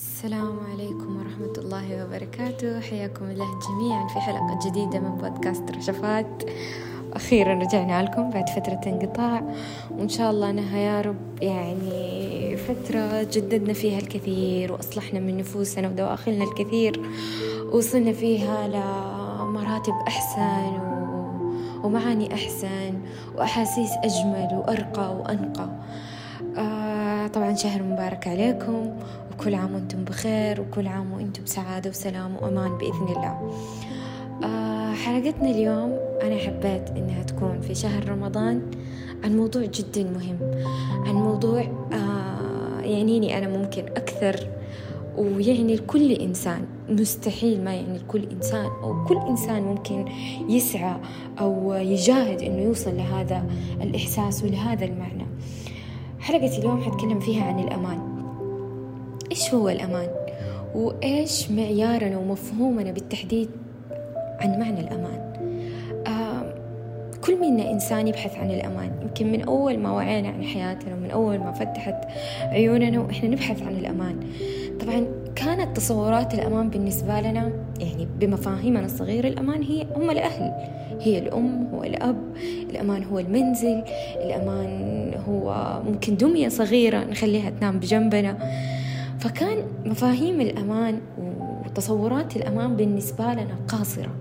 السلام عليكم ورحمة الله وبركاته. حياكم الله جميعا في حلقة جديدة من بودكاست رشفات أخيرا رجعنا لكم بعد فترة انقطاع. وإن شاء الله أنها يا رب يعني فترة جددنا فيها الكثير وأصلحنا من نفوسنا ودواخلنا الكثير وصلنا فيها لمراتب أحسن ومعاني أحسن وأحاسيس أجمل وأرقى وأنقى. طبعا شهر مبارك عليكم وكل عام وأنتم بخير وكل عام وأنتم بسعادة وسلام وأمان بإذن الله. آه حلقتنا اليوم أنا حبيت إنها تكون في شهر رمضان عن موضوع جدا مهم عن موضوع آه يعنيني أنا ممكن أكثر ويعني لكل إنسان مستحيل ما يعني لكل إنسان أو كل إنسان ممكن يسعى أو يجاهد إنه يوصل لهذا الإحساس ولهذا المعنى. حلقة اليوم حتكلم فيها عن الأمان إيش هو الأمان؟ وإيش معيارنا ومفهومنا بالتحديد عن معنى الأمان؟ آه كل منا إنسان يبحث عن الأمان يمكن من أول ما وعينا عن حياتنا ومن أول ما فتحت عيوننا وإحنا نبحث عن الأمان طبعا كانت تصورات الأمان بالنسبة لنا يعني بمفاهيمنا الصغيرة الأمان هي هم الأهل هي الأم هو الأب الأمان هو المنزل الأمان هو ممكن دمية صغيرة نخليها تنام بجنبنا. فكان مفاهيم الأمان وتصورات الأمان بالنسبة لنا قاصرة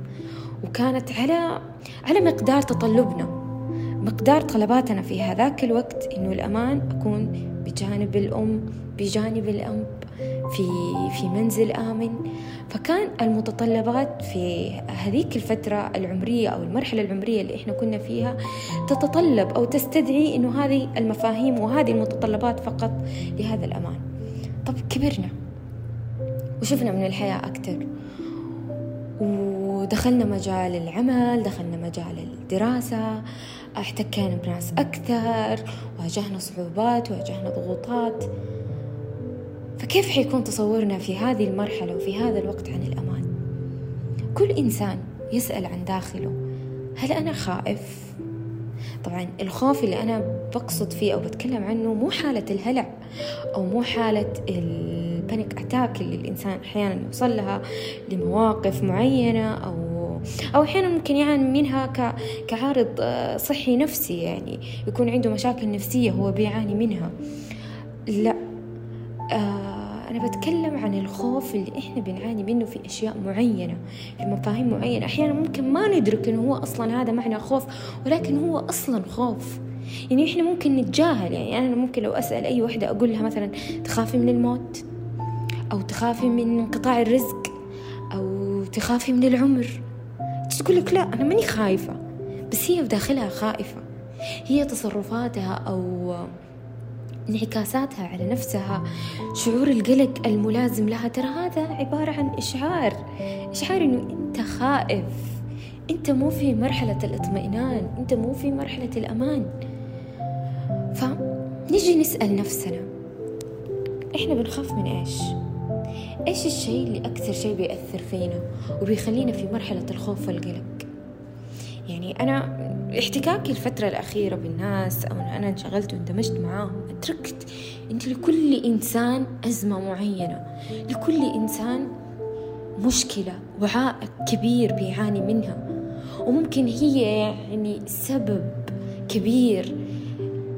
وكانت على على مقدار تطلبنا مقدار طلباتنا في هذاك الوقت إنه الأمان أكون بجانب الأم بجانب الأب في في منزل آمن. فكان المتطلبات في هذيك الفترة العمرية أو المرحلة العمرية اللي إحنا كنا فيها تتطلب أو تستدعي إنه هذه المفاهيم وهذه المتطلبات فقط لهذا الأمان. طب كبرنا وشفنا من الحياة أكتر ودخلنا مجال العمل دخلنا مجال الدراسة احتكينا بناس أكثر واجهنا صعوبات واجهنا ضغوطات. فكيف حيكون تصورنا في هذه المرحلة وفي هذا الوقت عن الأمان؟ كل إنسان يسأل عن داخله هل أنا خائف؟ طبعا الخوف اللي أنا بقصد فيه أو بتكلم عنه مو حالة الهلع أو مو حالة البانيك أتاك اللي الإنسان أحيانا يوصل لها لمواقف معينة أو أو أحيانا ممكن يعاني منها كعارض صحي نفسي يعني يكون عنده مشاكل نفسية هو بيعاني منها. لا آه بتكلم عن الخوف اللي إحنا بنعاني منه في أشياء معينة في مفاهيم معينة. أحيانا ممكن ما ندرك إنه هو أصلا هذا معنى خوف ولكن هو أصلا خوف. يعني إحنا ممكن نتجاهل. يعني أنا ممكن لو أسأل أي وحدة أقول لها مثلا تخافي من الموت؟ أو تخافي من انقطاع الرزق؟ أو تخافي من العمر؟ تقول لك لا أنا ماني خايفة. بس هي بداخلها خائفة. هي تصرفاتها أو انعكاساتها على نفسها. شعور القلق الملازم لها ترى هذا عبارة عن إشعار. إشعار إنه أنت خائف. أنت مو في مرحلة الاطمئنان. أنت مو في مرحلة الأمان. فنجي نسأل نفسنا إحنا بنخاف من إيش؟ إيش الشيء اللي أكثر شيء بيأثر فينا وبيخلينا في مرحلة الخوف والقلق؟ يعني أنا احتكاكي الفترة الأخيرة بالناس أو أنا انشغلت واندمجت معاهم أدركت أن لكل إنسان أزمة معينة. لكل إنسان مشكلة وعائق كبير بيعاني منها. وممكن هي يعني سبب كبير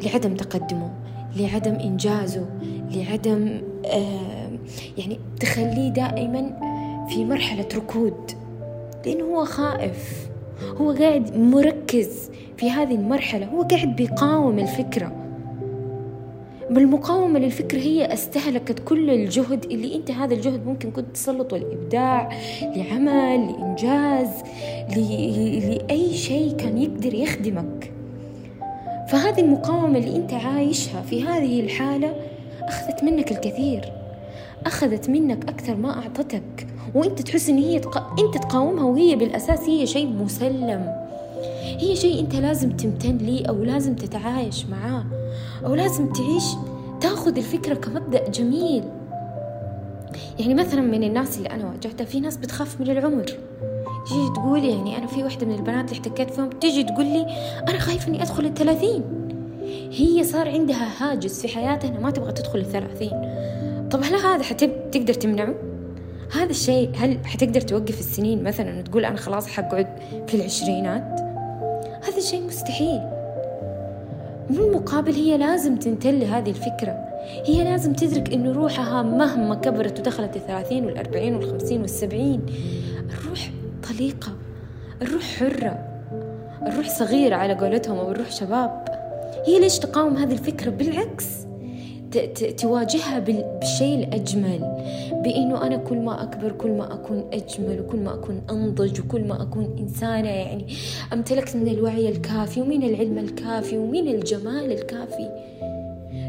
لعدم تقدمه لعدم إنجازه لعدم آه يعني تخليه دائما في مرحلة ركود. لأنه هو خائف. هو قاعد مركز في هذه المرحلة هو قاعد بيقاوم الفكرة. بالمقاومة للفكرة هي استهلكت كل الجهد اللي أنت هذا الجهد ممكن كنت تسلطه لإبداع لعمل لإنجاز لأي شيء كان يقدر يخدمك. فهذه المقاومة اللي أنت عايشها في هذه الحالة أخذت منك الكثير. أخذت منك أكثر ما أعطتك. وأنت تحس إن هي تق... أنت تقاومها وهي بالأساس هي شيء مسلم. هي شيء أنت لازم تمتن ليه أو لازم تتعايش معاه أو لازم تعيش تاخذ الفكرة كمبدأ جميل. يعني مثلا من الناس اللي أنا واجهتها في ناس بتخاف من العمر. تيجي تقول يعني أنا في واحدة من البنات اللي احتكيت فيهم تيجي تقول لي أنا خايفة إني أدخل الثلاثين. هي صار عندها هاجس في حياتها إنها ما تبغى تدخل الثلاثين. طب هل هذا حتب تقدر تمنعه؟ هذا الشيء هل حتقدر توقف السنين مثلا وتقول أنا خلاص حقعد في العشرينات؟ هذا الشيء مستحيل. بالمقابل هي لازم تنتل هذه الفكرة. هي لازم تدرك إنه روحها مهما كبرت ودخلت الثلاثين والأربعين والخمسين والسبعين الروح طليقة الروح حرة الروح صغيرة على قولتهم أو الروح شباب. هي ليش تقاوم هذه الفكرة؟ بالعكس. تواجهها بالشيء الأجمل بإنه أنا كل ما أكبر كل ما أكون أجمل وكل ما أكون أنضج وكل ما أكون إنسانة يعني أمتلكت من الوعي الكافي ومن العلم الكافي ومن الجمال الكافي.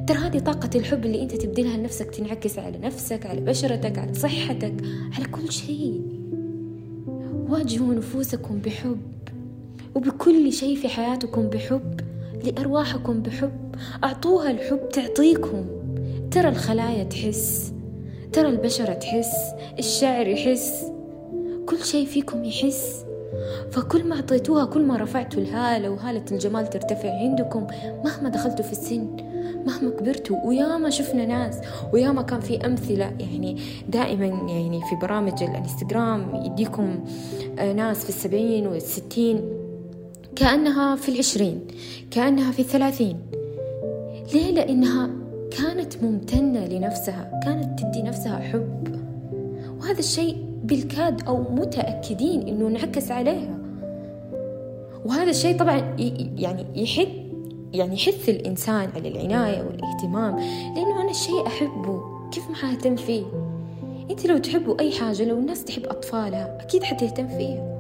ترى هذه طاقة الحب اللي أنت تبذلها لنفسك تنعكس على نفسك على بشرتك على صحتك على كل شيء. واجهوا نفوسكم بحب وبكل شيء في حياتكم بحب لأرواحكم بحب. أعطوها الحب تعطيكم. ترى الخلايا تحس ترى البشرة تحس الشعر يحس كل شيء فيكم يحس. فكل ما أعطيتوها كل ما رفعتوا الهالة وهالة الجمال ترتفع عندكم مهما دخلتوا في السن مهما كبرتوا وياما شفنا ناس وياما كان في أمثلة. يعني دائما يعني في برامج الإنستغرام يديكم آه، ناس في السبعين والستين كأنها في العشرين كأنها في الثلاثين. ليه؟ لأنها كانت ممتنة لنفسها كانت تدي نفسها حب. وهذا الشيء بالكاد أو متأكدين إنه انعكس عليها. وهذا الشيء طبعا يعني يحد يعني يحث الإنسان على العناية والاهتمام. لأنه أنا الشيء أحبه. كيف ما حأهتم فيه؟ أنت لو تحبوا أي حاجة لو الناس تحب أطفالها أكيد حتهتم فيها.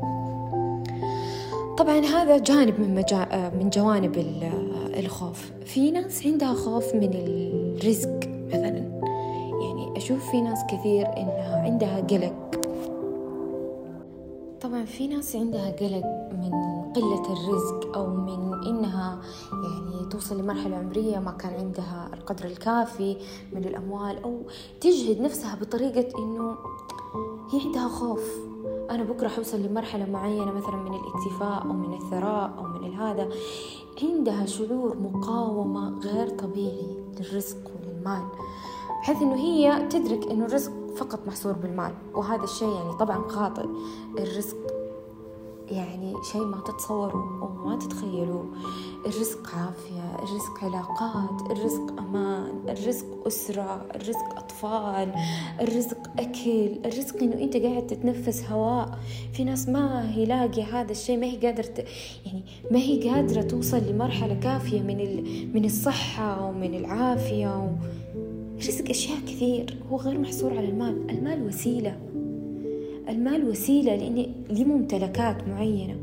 طبعا هذا جانب من مجا... من جوانب الخوف. في ناس عندها خوف من الرزق مثلا. يعني أشوف في ناس كثير إنها عندها قلق. طبعا في ناس عندها قلق من قلة الرزق أو من إنها يعني توصل لمرحلة عمرية ما كان عندها القدر الكافي من الأموال أو تجهد نفسها بطريقة إنه هي عندها خوف. أنا بكرة حوصل لمرحلة معينة مثلا من الإكتفاء أو من الثراء أو من الهذا. عندها شعور مقاومة غير طبيعي للرزق وللمال بحيث إنه هي تدرك إنه الرزق فقط محصور بالمال وهذا الشيء يعني طبعا خاطئ. الرزق يعني شيء ما تتصوروا أو ما تتخيلوا الرزق عافية الرزق علاقات الرزق أمان الرزق أسرة الرزق أطفال الرزق أكل الرزق إنه أنت قاعد تتنفس هواء. في ناس ما هي لاقية هذا الشيء ما هي قادرة يعني ما هي قادرة توصل لمرحلة كافية من من الصحة ومن العافية و... الرزق أشياء كثير. هو غير محصور على المال. المال وسيلة. المال وسيلة لأن لممتلكات معينة.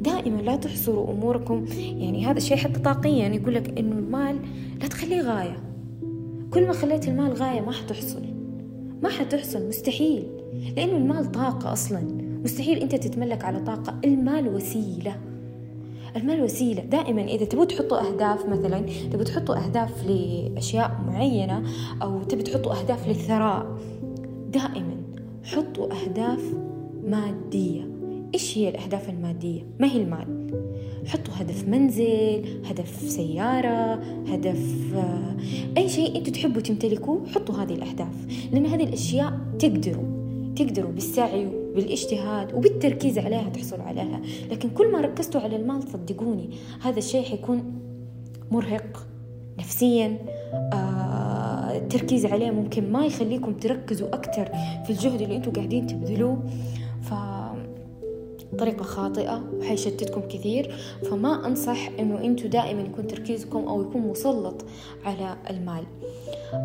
دائما لا تحصروا أموركم. يعني هذا الشيء حتى طاقيا يعني يقول لك إنه المال لا تخليه غاية. كل ما خليت المال غاية ما حتحصل. ما حتحصل مستحيل. لأنه المال طاقة أصلا. مستحيل أنت تتملك على طاقة. المال وسيلة. المال وسيلة. دائما إذا تبوا تحطوا أهداف مثلا تبوا تحطوا أهداف لأشياء معينة أو تبي تحطوا أهداف للثراء. دائما حطوا أهداف مادية. إيش هي الأهداف المادية؟ ما هي المال حطوا هدف منزل هدف سيارة هدف آه، أي شيء أنتوا تحبوا تمتلكوه حطوا هذه الأهداف. لأن هذه الأشياء تقدروا تقدروا بالسعي وبالاجتهاد وبالتركيز عليها تحصلوا عليها. لكن كل ما ركزتوا على المال صدقوني هذا الشيء حيكون مرهق نفسيا آه التركيز عليه ممكن ما يخليكم تركزوا أكثر في الجهد اللي أنتوا قاعدين تبذلوه. ف طريقة خاطئة وحيشتتكم كثير فما أنصح إنه أنتوا دائما يكون تركيزكم أو يكون مسلط على المال.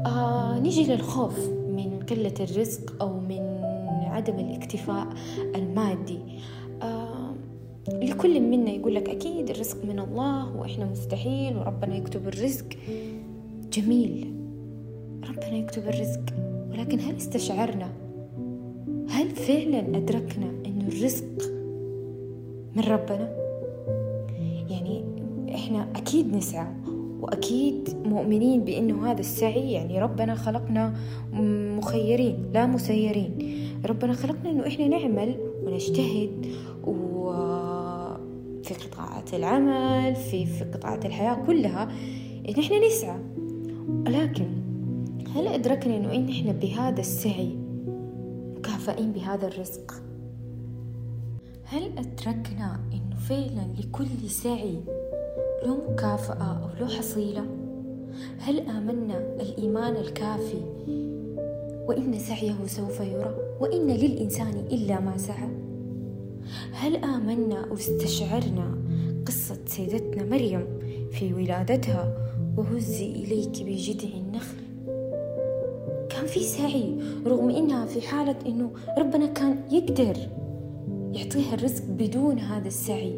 آه نيجي للخوف من قلة الرزق أو من عدم الاكتفاء المادي. آه لكل منا يقول لك أكيد الرزق من الله وإحنا مستحيل وربنا يكتب الرزق. جميل ربنا يكتب الرزق ولكن هل استشعرنا هل فعلا أدركنا أنه الرزق من ربنا؟ يعني إحنا أكيد نسعى وأكيد مؤمنين بأنه هذا السعي يعني ربنا خلقنا مخيرين لا مسيرين. ربنا خلقنا أنه إحنا نعمل ونجتهد وفي قطاعات العمل في في قطاعات الحياة كلها إن إحنا نسعى. لكن هل أدركنا أنه إن إحنا بهذا السعي مكافئين بهذا الرزق. هل أدركنا أنه فعلا لكل سعي له مكافأة أو له حصيلة؟ هل آمنا الإيمان الكافي وإن سعيه سوف يرى وإن للإنسان إلا ما سعى؟ هل آمنا أو استشعرنا قصة سيدتنا مريم في ولادتها وهزي إليك بجذع النخل؟ في سعي رغم إنها في حالة إنه ربنا كان يقدر يعطيها الرزق بدون هذا السعي.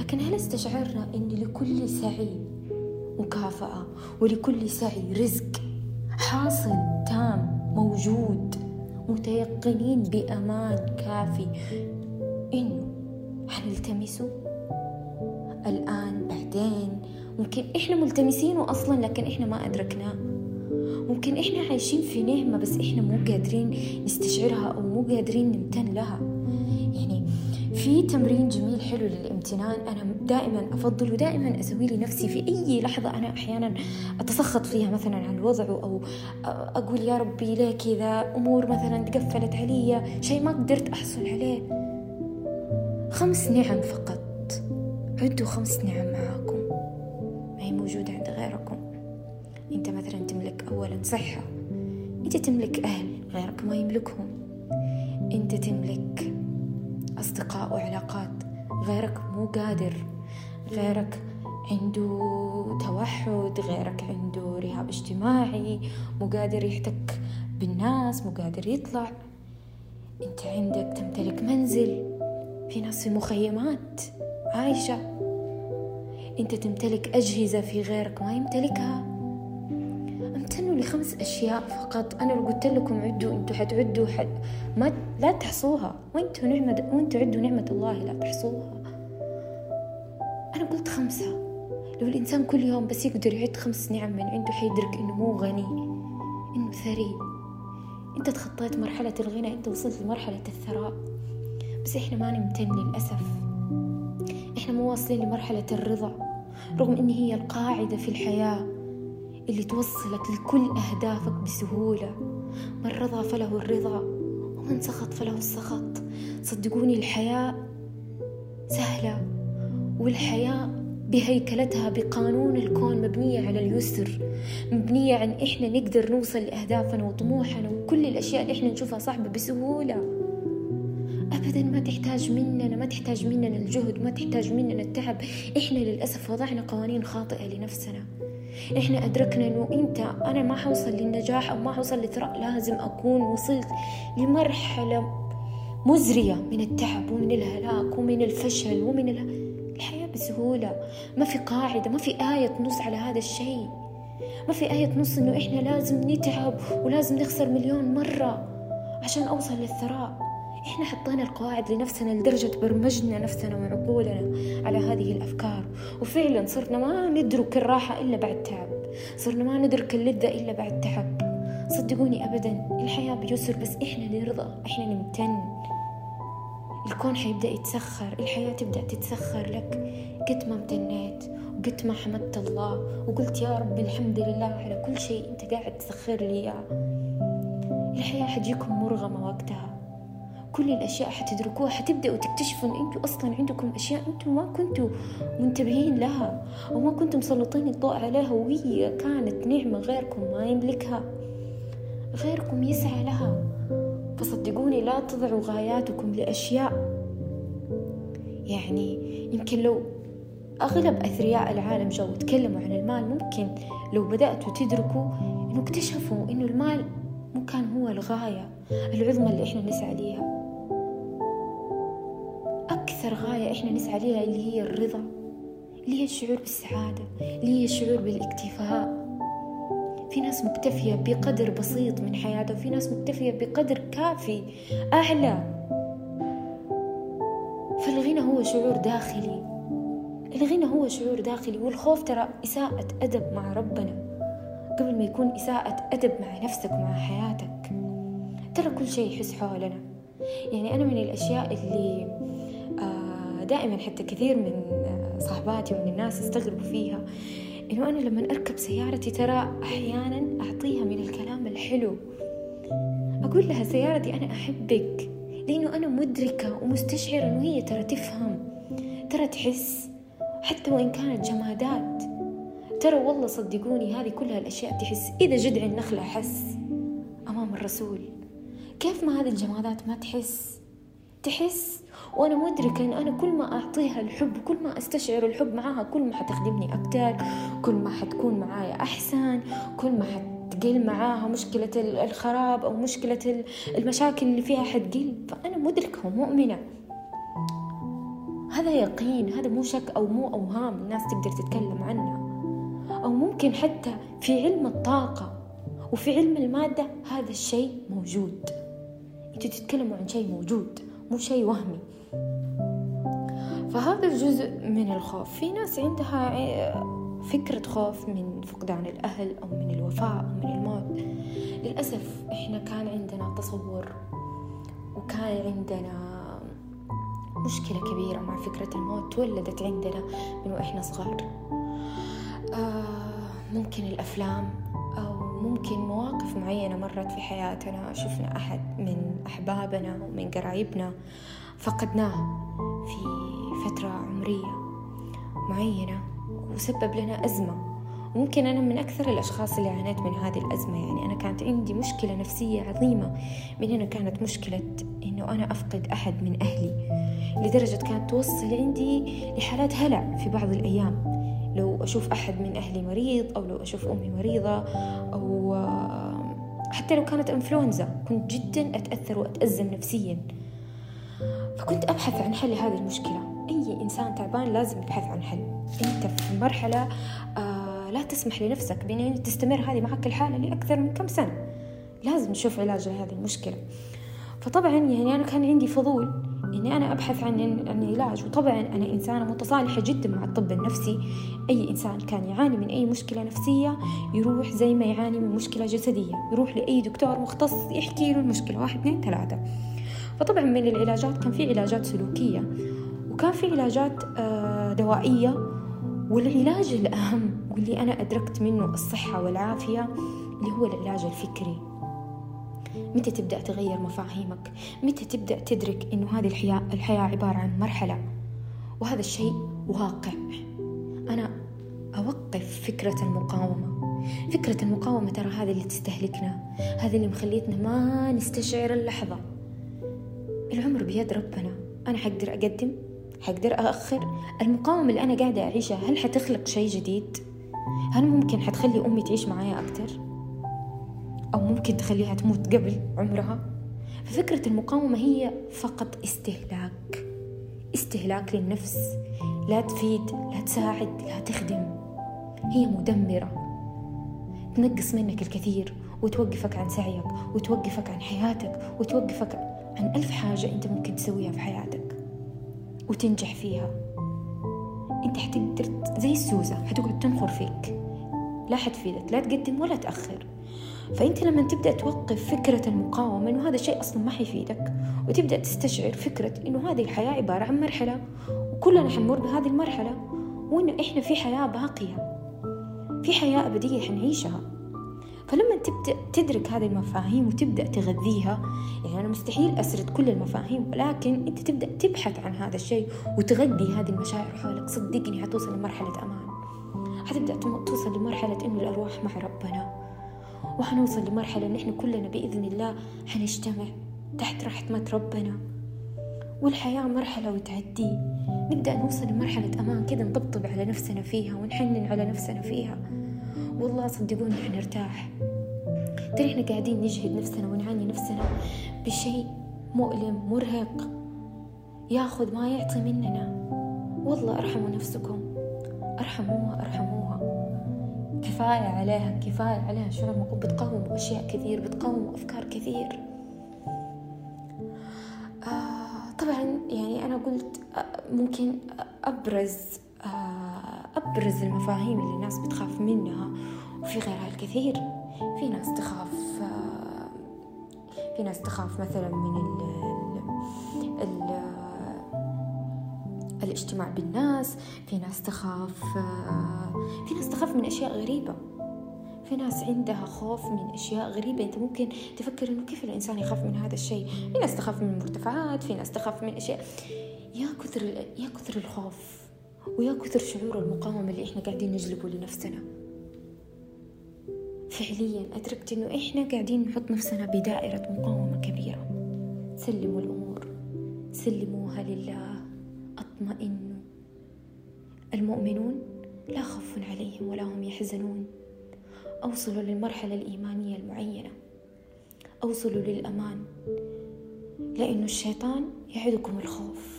لكن هل استشعرنا إن لكل سعي مكافأة ولكل سعي رزق حاصل تام موجود متيقنين بأمان كافي؟ إنه حنلتمسه؟ الآن بعدين؟ ممكن إحنا ملتمسينه أصلا لكن إحنا ما أدركناه. ممكن إحنا عايشين في نعمة بس إحنا مو قادرين نستشعرها أو مو قادرين نمتن لها. يعني في تمرين جميل حلو للامتنان أنا دائما أفضل ودائما أسوي لنفسي في أي لحظة أنا أحيانا أتسخط فيها مثلا عن الوضع أو أقول يا ربي ليه كذا؟ أمور مثلا تقفلت علي شيء ما قدرت أحصل عليه. خمس نعم فقط. عدوا خمس نعم معاكم. ما هي غيركم أنت مثلا تملك أولا صحة أنت تملك أهل غيرك ما يملكهم. أنت تملك أصدقاء وعلاقات غيرك مو قادر. غيرك عنده توحد غيرك عنده رهاب اجتماعي مو قادر يحتك بالناس مو قادر يطلع. أنت عندك تمتلك منزل في ناس في مخيمات عايشة. أنت تمتلك أجهزة في غيرك ما يمتلكها. لخمس أشياء فقط. أنا لو قلت لكم عدوا أنتوا حتعدوا حد ما لا تحصوها. وأنتوا نعمة وأنتوا عدوا نعمة الله لا تحصوها. أنا قلت خمسة. لو الإنسان كل يوم بس يقدر يعد خمس نعم من عنده حيدرك إنه مو غني إنه ثري. أنت تخطيت مرحلة الغنى أنت وصلت لمرحلة الثراء. بس إحنا ما نمتن للأسف. إحنا مو واصلين لمرحلة الرضا رغم إن هي القاعدة في الحياة. اللي توصلك لكل أهدافك بسهولة من رضى فله الرضا ومن سخط فله السخط. صدقوني الحياة سهلة والحياة بهيكلتها بقانون الكون مبنية على اليسر مبنية عن إحنا نقدر نوصل لأهدافنا وطموحنا وكل الأشياء اللي إحنا نشوفها صعبة بسهولة. أبدا ما تحتاج مننا ما تحتاج مننا الجهد ما تحتاج مننا التعب. إحنا للأسف وضعنا قوانين خاطئة لنفسنا. إحنا أدركنا إنه أنت أنا ما حوصل للنجاح أو ما حوصل للثراء لازم أكون وصلت لمرحلة مزرية من التعب ومن الهلاك ومن الفشل ومن الحياة بسهولة. ما في قاعدة ما في آية تنص على هذا الشيء. ما في آية تنص إنه إحنا لازم نتعب ولازم نخسر مليون مرة عشان أوصل للثراء. إحنا حطينا القواعد لنفسنا لدرجة برمجنا نفسنا وعقولنا على هذه الأفكار. وفعلا صرنا ما ندرك الراحة إلا بعد تعب. صرنا ما ندرك اللذة إلا بعد تعب. صدقوني أبدا الحياة بيسر بس إحنا نرضى إحنا نمتن. الكون حيبدأ يتسخر الحياة تبدأ تتسخر لك. قد ما امتنيت وقد ما حمدت الله وقلت يا رب الحمد لله على كل شيء أنت قاعد تسخر لي إياه. الحياة حتجيكم مرغمة وقتها. كل الأشياء حتدركوها حتبدأوا تكتشفوا إن أنتوا أصلا عندكم أشياء أنتوا ما كنتوا منتبهين لها أو ما كنتم مسلطين الضوء عليها وهي كانت نعمة غيركم ما يملكها غيركم يسعى لها. فصدقوني لا تضعوا غاياتكم لأشياء. يعني يمكن لو أغلب أثرياء العالم جو تكلموا عن المال ممكن لو بدأتوا تدركوا إنه اكتشفوا إنه المال مو كان هو الغاية العظمى اللي إحنا نسعى ليها. أكثر غاية إحنا نسعى ليها اللي هي الرضا اللي هي الشعور بالسعادة اللي هي الشعور بالاكتفاء. في ناس مكتفية بقدر بسيط من حياتها وفي ناس مكتفية بقدر كافي أعلى فالغنى هو شعور داخلي الغنى هو شعور داخلي والخوف ترى إساءة أدب مع ربنا. قبل ما يكون إساءة أدب مع نفسك ومع حياتك ترى كل شيء يحس حولنا. يعني أنا من الأشياء اللي دائما حتى كثير من صاحباتي ومن الناس يستغربوا فيها إنه أنا لما أركب سيارتي ترى أحيانا أعطيها من الكلام الحلو. أقول لها سيارتي أنا أحبك لأنه أنا مدركة ومستشعرة إنه هي ترى تفهم ترى تحس حتى وإن كانت جمادات. ترى والله صدقوني هذه كلها الأشياء تحس إذا جدع النخلة حس أمام الرسول. كيف ما هذه الجمادات ما تحس؟ تحس وأنا مدركة إن أنا كل ما أعطيها الحب كل ما أستشعر الحب معاها كل ما حتخدمني أكتر كل ما حتكون معايا أحسن كل ما حتقل معاها مشكلة الخراب أو مشكلة المشاكل اللي فيها حتقل. فأنا مدركة ومؤمنة هذا يقين هذا مو شك أو مو أوهام الناس تقدر تتكلم عنها أو ممكن حتى في علم الطاقة وفي علم المادة هذا الشيء موجود. أنتوا تتكلموا عن شيء موجود مو شيء وهمي. فهذا الجزء من الخوف. في ناس عندها فكرة خوف من فقدان الأهل أو من الوفاة أو من الموت. للأسف إحنا كان عندنا تصور وكان عندنا مشكلة كبيرة مع فكرة الموت تولدت عندنا من وإحنا صغار. آه ممكن الأفلام أو ممكن مواقف معينة مرت في حياتنا. شفنا أحد من أحبابنا ومن قرايبنا فقدناه في فترة عمرية معينة وسبب لنا أزمة. وممكن أنا من أكثر الأشخاص اللي عانيت من هذه الأزمة. يعني أنا كانت عندي مشكلة نفسية عظيمة من هنا كانت مشكلة إنه أنا أفقد أحد من أهلي لدرجة كانت توصل عندي لحالات هلع في بعض الأيام. لو أشوف أحد من أهلي مريض أو لو أشوف أمي مريضة أو حتى لو كانت إنفلونزا كنت جدا أتأثر وأتأزم نفسيا. فكنت أبحث عن حل لهذه المشكلة. أي إنسان تعبان لازم يبحث عن حل. أنت في مرحلة آه لا تسمح لنفسك بأن تستمر هذه معك الحالة لأكثر من كم سنة. لازم نشوف علاج لهذه المشكلة. فطبعا يعني أنا كان عندي فضول إني أنا أبحث عن عن علاج. وطبعا أنا إنسانة متصالحة جدا مع الطب النفسي. أي إنسان كان يعاني من أي مشكلة نفسية يروح زي ما يعاني من مشكلة جسدية. يروح لأي دكتور مختص يحكي له المشكلة. واحد اثنين ثلاثة. فطبعا من العلاجات كان في علاجات سلوكية. وكان في علاجات آه، دوائية. والعلاج الأهم واللي أنا أدركت منه الصحة والعافية اللي هو العلاج الفكري. متى تبدأ تغير مفاهيمك؟ متى تبدأ تدرك إنه هذه الحياة الحياة عبارة عن مرحلة؟ وهذا الشيء واقع. أنا أوقف فكرة المقاومة. فكرة المقاومة ترى هذه اللي تستهلكنا. هذه اللي مخليتنا ما نستشعر اللحظة. العمر بيد ربنا. أنا حقدر أقدم؟ حقدر أأخر؟ المقاومة اللي أنا قاعدة أعيشها هل حتخلق شيء جديد؟ هل ممكن حتخلي أمي تعيش معايا أكتر؟ أو ممكن تخليها تموت قبل عمرها؟ ففكرة المقاومة هي فقط استهلاك. استهلاك للنفس. لا تفيد لا تساعد لا تخدم. هي مدمرة. تنقص منك الكثير وتوقفك عن سعيك وتوقفك عن حياتك وتوقفك عن ألف حاجة أنت ممكن تسويها في حياتك. وتنجح فيها. أنت حتقدر زي السوزة حتقعد تنخر فيك. لا حتفيدك لا تقدم ولا تأخر. فأنت لما تبدأ توقف فكرة المقاومة إنه هذا الشيء أصلا ما حيفيدك وتبدأ تستشعر فكرة إنه هذه الحياة عبارة عن مرحلة وكلنا حنمر بهذه المرحلة وإنه إحنا في حياة باقية. في حياة أبدية حنعيشها. فلما تبدأ تدرك هذه المفاهيم وتبدأ تغذيها يعني أنا مستحيل أسرد كل المفاهيم ولكن أنت تبدأ تبحث عن هذا الشيء وتغذي هذه المشاعر حولك صدقني حتوصل لمرحلة أمان. حتبدأ توصل لمرحلة إنه الأرواح مع ربنا. وحنوصل لمرحلة إن إحنا كلنا بإذن الله حنجتمع تحت رحمة ربنا. والحياة مرحلة وتعدي. نبدأ نوصل لمرحلة أمان كذا نطبطب على نفسنا فيها ونحنن على نفسنا فيها. والله صدقوني حنرتاح ترى إحنا قاعدين نجهد نفسنا ونعاني نفسنا بشيء مؤلم مرهق ياخذ ما يعطي مننا. والله أرحموا نفسكم. أرحموها أرحموها. كفاية عليها كفاية عليها. شو لما بتقاوم أشياء كثير بتقاوم أفكار كثير. آه طبعا يعني أنا قلت آه ممكن أبرز أبرز المفاهيم اللي الناس بتخاف منها وفي غيرها الكثير. في ناس تخاف في ناس تخاف مثلا من ال ال الاجتماع بالناس في ناس تخاف في ناس تخاف من أشياء غريبة. في ناس عندها خوف من أشياء غريبة. أنت ممكن تفكر إنه كيف الإنسان يخاف من هذا الشيء؟ في ناس تخاف من المرتفعات في ناس تخاف من أشياء. يا كثر يا كثر الخوف. ويا كثر شعور المقاومة اللي إحنا قاعدين نجلبه لنفسنا. فعليا أدركت إنه إحنا قاعدين نحط نفسنا بدائرة مقاومة كبيرة. سلموا الأمور. سلموها لله. أطمئنوا. المؤمنون لا خوف عليهم ولا هم يحزنون. أوصلوا للمرحلة الإيمانية المعينة. أوصلوا للأمان. لأن الشيطان يعدكم الخوف.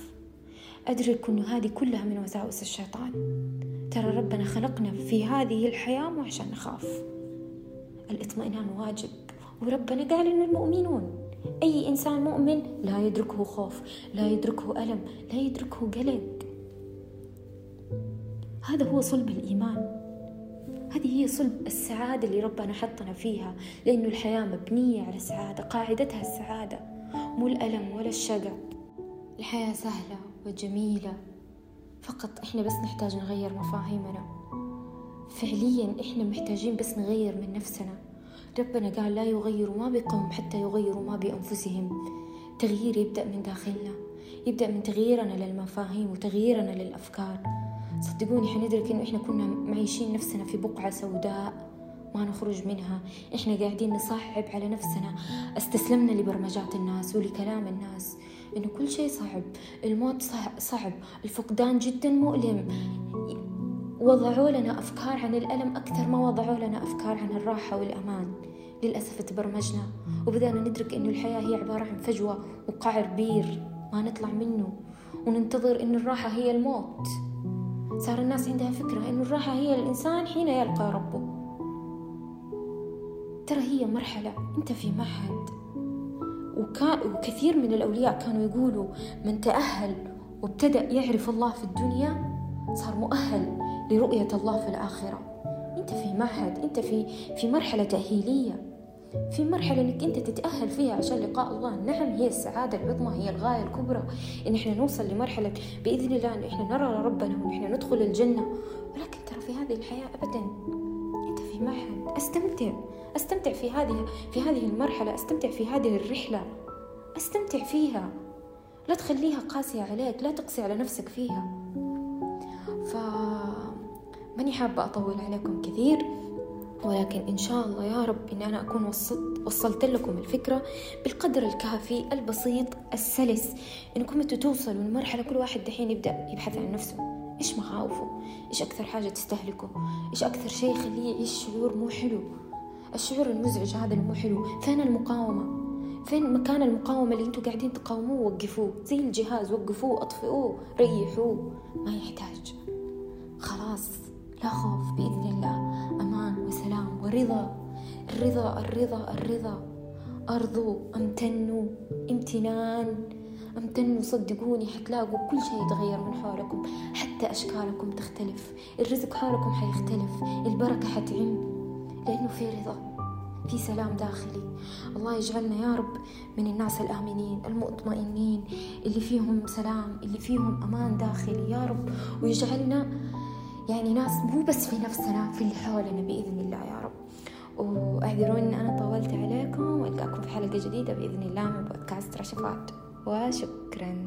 أدركوا أن هذه كلها من وساوس الشيطان. ترى ربنا خلقنا في هذه الحياة مو عشان نخاف. الاطمئنان واجب. وربنا قال إن المؤمنون. أي إنسان مؤمن لا يدركه خوف لا يدركه ألم لا يدركه قلق. هذا هو صلب الإيمان. هذه هي صلب السعادة اللي ربنا حطنا فيها. لأنه الحياة مبنية على السعادة قاعدتها السعادة. مو الألم ولا الشقة. الحياة سهلة. وجميلة. فقط إحنا بس نحتاج نغير مفاهيمنا. فعليا إحنا محتاجين بس نغير من نفسنا. ربنا قال لا يغيروا ما بقوم حتى يغيروا ما بأنفسهم. تغيير يبدأ من داخلنا. يبدأ من تغييرنا للمفاهيم وتغييرنا للأفكار. صدقوني حندرك إنه إحنا كنا معيشين نفسنا في بقعة سوداء. ما نخرج منها. إحنا قاعدين نصعب على نفسنا. استسلمنا لبرمجات الناس ولكلام الناس. إنه كل شيء صعب الموت صعب الفقدان جدا مؤلم. وضعوا لنا أفكار عن الألم أكثر ما وضعوا لنا أفكار عن الراحة والأمان. للأسف تبرمجنا وبدأنا ندرك إنه الحياة هي عبارة عن فجوة وقعر بير ما نطلع منه. وننتظر إن الراحة هي الموت. صار الناس عندها فكرة إنه الراحة هي الإنسان حين يلقى ربه. ترى هي مرحلة أنت في معهد. وكثير من الأولياء كانوا يقولوا من تأهل وابتدأ يعرف الله في الدنيا صار مؤهل لرؤية الله في الآخرة. أنت في معهد أنت في في مرحلة تأهيلية. في مرحلة إنك أنت تتأهل فيها عشان لقاء الله، نعم هي السعادة العظمى هي الغاية الكبرى إن إحنا نوصل لمرحلة بإذن الله إن إحنا نرى ربنا وإن إحنا ندخل الجنة، ولكن ترى في هذه الحياة أبدا في معهد، أستمتع، أستمتع في هذه في هذه المرحلة، أستمتع في هذه الرحلة، أستمتع فيها، لا تخليها قاسية عليك، لا تقسي على نفسك فيها. ف ماني حابة أطول عليكم كثير. ولكن إن شاء الله يا رب إني أنا أكون وصلت وصلت لكم الفكرة بالقدر الكافي البسيط السلس. إنكم أنتوا توصلوا لمرحلة كل واحد دحين يبدأ يبحث عن نفسه. إيش مخاوفه؟ إيش أكثر حاجة تستهلكه؟ إيش أكثر شيء يخليه يعيش شعور مو حلو؟ الشعور المزعج هذا اللي مو حلو. فين المقاومة؟ فين مكان المقاومة اللي أنتوا قاعدين تقاوموه؟ وقفوه. زي الجهاز وقفوه أطفئوه ريحوه. ما يحتاج. خلاص. لا خوف بإذن الله. أمان وسلام ورضا. الرضا الرضا الرضا. أرضوا امتنوا. امتنان. امتنوا صدقوني حتلاقوا كل شيء يتغير من حولكم حتى أشكالكم تختلف الرزق حولكم حيختلف البركة حتعم لأنه في رضا في سلام داخلي. الله يجعلنا يا رب من الناس الآمنين المطمئنين اللي فيهم سلام اللي فيهم أمان داخلي يا رب. ويجعلنا يعني ناس مو بس في نفسنا في اللي حولنا بإذن الله يا رب. وأعذروني إن أنا طولت عليكم وألقاكم في حلقة جديدة بإذن الله من بودكاست رشفات. وشكرا